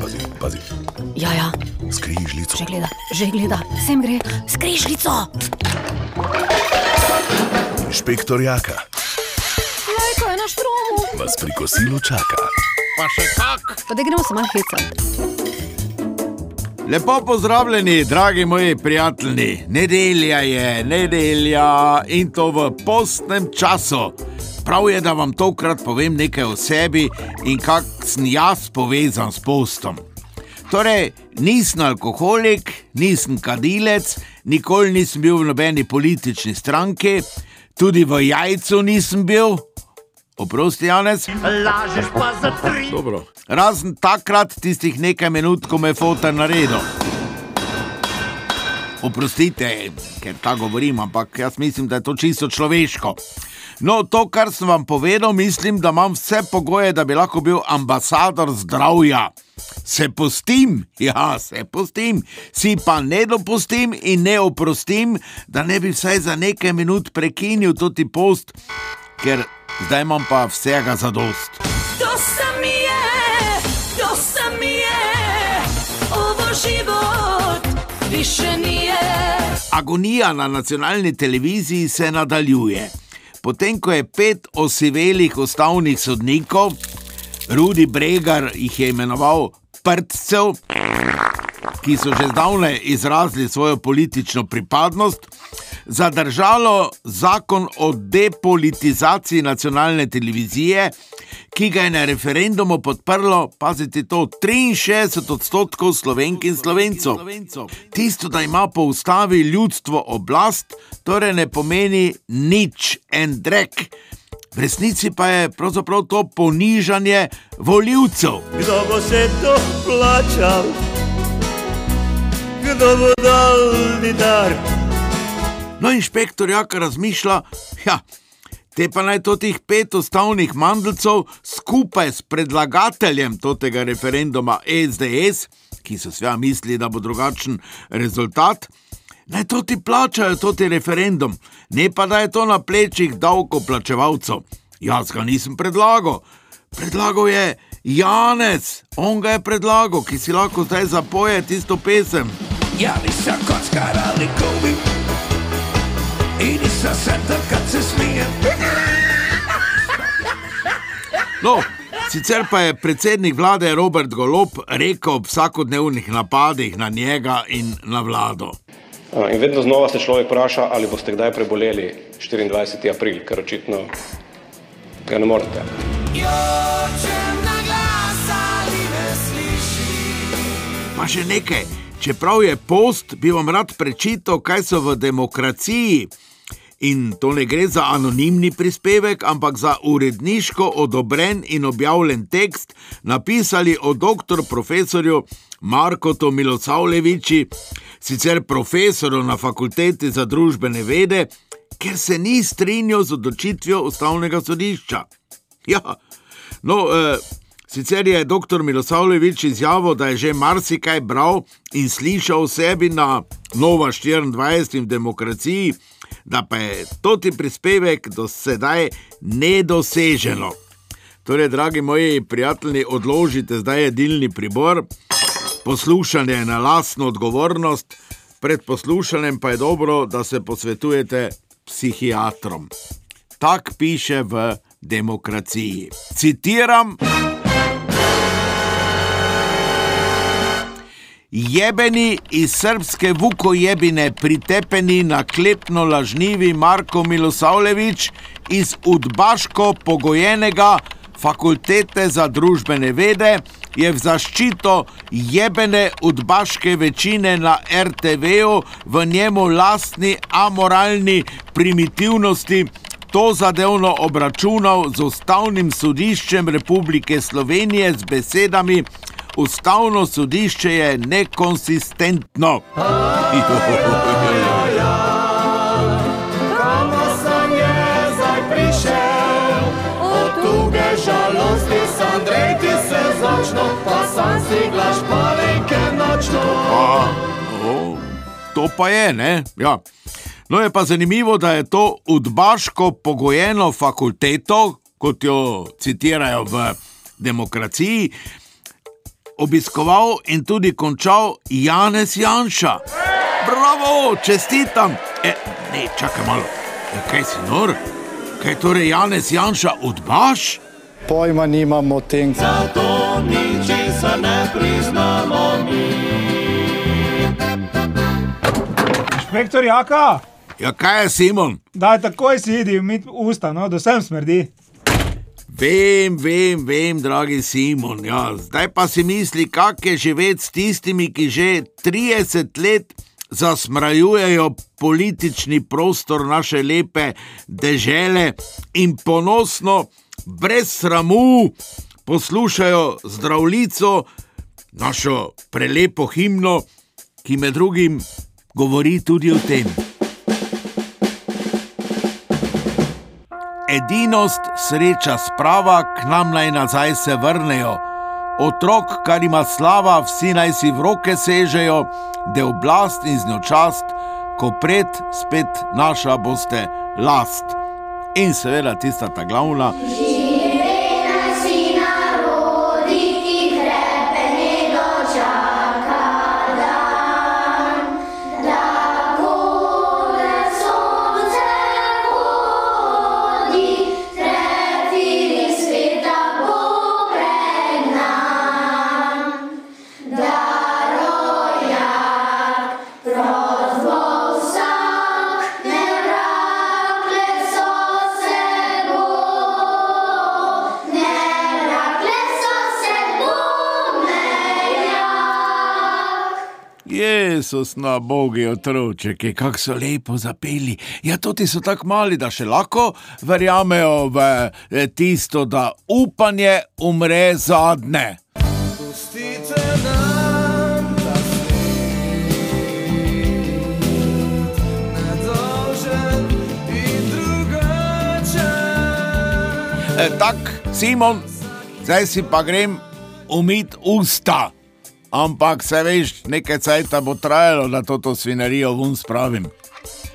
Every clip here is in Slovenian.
Pazi, pazi. Ja, ja, Skrižljico. že gleda, že gleda, sem gre, skrižljico. Inšpektor Jaka Lajko je na štromu. vas pri kosilu čaka. Pa še kak. Pa da gremo se malo hecati. Lepo pozdravljeni, dragi moji prijatelji. Nedelja je, nedelja in to v postnem času. Prav je, da vam tokrat povem nekaj o sebi in kako sem jaz povezan s postom. Torej, nisem alkoholik, nisem kadilec, nikoli nisem bil v nobeni politični stranki, tudi v jajcu nisem bil. Oprosti, Janez. Lažeš pa za tri. Dobro. Razen takrat, tistih nekaj minut, ko me je fotor naredil. Oprostite, ker tako govorim, ampak jaz mislim, da je to čisto človeško. No, to, kar sem vam povedal, mislim, da imam vse pogoje, da bi lahko bil ambasador zdravja. Se postim, ja, se postim, si pa ne dopustim in ne oprostim, da ne bi vsaj za nekaj minut prekinil toti post, ker zdaj imam pa vsega za dost. To sam je, to sam je, ovo život više nije. Agonija na nacionalni televiziji se nadaljuje. Potem, ko je pet osivelih ustavnih sodnikov, Rudi Bregar jih je imenoval prtcev, ki so že zdavnaj izrazili svojo politično pripadnost, zadržalo zakon o depolitizaciji nacionalne televizije, ki ga je na referendumu podprlo, pazite to, 63 odstotkov slovenk in slovencev. Tisto, da ima po ustavi ljudstvo oblast, torej ne pomeni nič en drek. V resnici pa je pravzaprav to ponižanje voljivcev. Kdo bo se to plačal? Kdo bo dal denar? No, inšpektor Jaka razmišlja, ja, te pa naj to teh pet ustavnih mandlcev skupaj s predlagateljem tega referenduma SDS, ki so svja mislili, da bo drugačen rezultat, naj to ti plačajo, to ti referendum, ne pa da je to na plečih davkoplačevalcev. Jaz ga nisem predlagal. Predlagal je Janez, on ga je predlagal, ki si lahko zdaj zapoje tisto pesem. Javi se kockar ali gubi Idi sa senta kad se smijem No, sicer pa je predsednik vlade Robert Golob rekel ob vsakodnevnih napadih na njega in na vlado. In vedno znova se človek vpraša, ali boste kdaj preboleli 24. april, ker očitno ga ne morete. Pa še nekaj, čeprav je post, bi vam rad prečital, kaj so v demokraciji. In to ne gre za anonimni prispevek, ampak za uredniško odobren in objavljen tekst, napisali o dr. profesorju Markotu Milosavljeviči, sicer profesorju na fakulteti za družbene vede, ker se ni strinjal z odločitvijo ustavnega sodišča. Ja, no, eh, sicer je dr. Milosavljevič izjavil, da je že marsikaj bral in slišal o sebi na Nova 24 in v demokraciji, da pa je toti prispevek do sedaj nedoseženo. Torej, dragi moji prijatelji, odložite zdaj jedilni pribor, poslušanje na lastno odgovornost, pred poslušanjem pa je dobro, da se posvetujete psihiatrom. Tak piše v demokraciji. Citiram. Jebeni iz srpske vukojebine, pritepeni na klepno lažnivi Marko Milosavljevič iz udbaško pogojenega fakultete za družbene vede je v zaščito jebene udbaške večine na RTV-ju v njemu lastni amoralni primitivnosti to zadevno obračunal z Ustavnim sodiščem Republike Slovenije z besedami: Ustavno sodišče je nekonsistentno. A, o, to pa je, ne? Ja. No, je pa zanimivo, da je to udbaško pogojeno fakulteto, kot jo citirajo v demokraciji, obiskoval in tudi končal Janez Janša. Bravo, čestitam. E, ne, čakaj malo, e, kaj si nor? Kaj torej Janez Janša odbaš? Pojma nimam o tem. Zato ničesar ne priznamo mi. Inšpektor Jaka, Ja, kaj je Simon? daj takoj si idi, mi usta, no, do sem smrdi. Vem, vem, vem, dragi Simon. Ja, zdaj pa si misli, kak je živeti s tistimi, ki že 30 let zasmrajujejo politični prostor naše lepe dežele in ponosno, brez sramu, poslušajo zdravljico, našo prelepo himno, ki med drugim govori tudi o tem. Edinost, sreča, sprava, k nam naj nazaj se vrnejo. Otrok, kar ima slava, vsi naj si v roke sežejo, je oblast in z njo čast, ko pred spet naša boste last. In seveda tista ta glavna. Jezus, na bogi otročeki, kako so lepo zapeli. Ja, tudi so tako mali, da še lahko verjamejo v eh, tisto, da upanje umre zadnje. Pustite drugačen. E, tak, Simon, zdaj si pa grem umit usta. Ampak se veš, nekaj cajta bo trajalo, da to svinarijo ven spravim.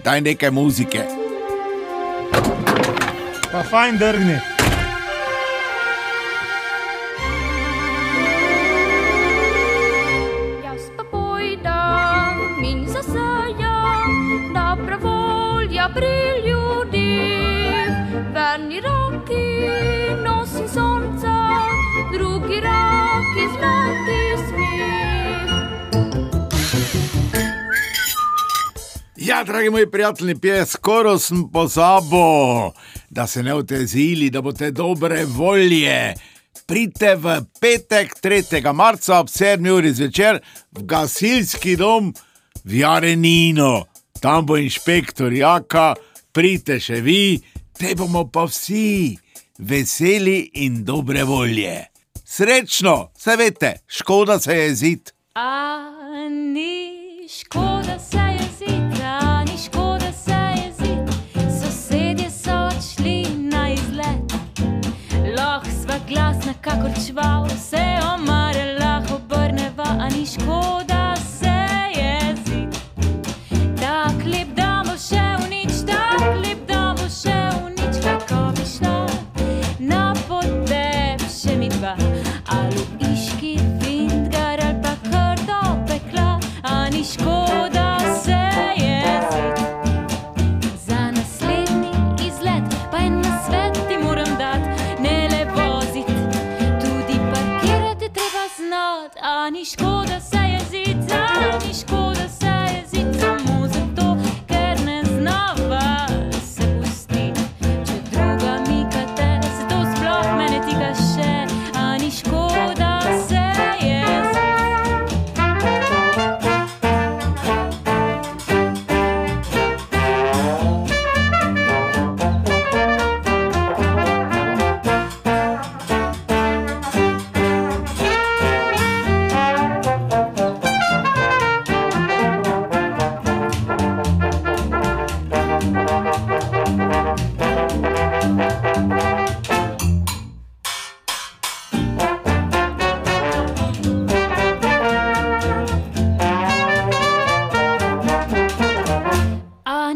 Daj nekaj muzike. Pa fajn drgni. Ja, dragi moji prijatelji, pije, skoraj sem pozabil, da se ne otezili, da boste dobre volje. Pridite v petek, 3. marca ob 7. uri zvečer v gasilski dom v Jarenino. Tam bo inšpektor Jaka, pridite še vi, te bomo pa vsi veseli in dobre volje. Srečno, se veste, škoda se je zid. A ni škoda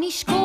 mi scuola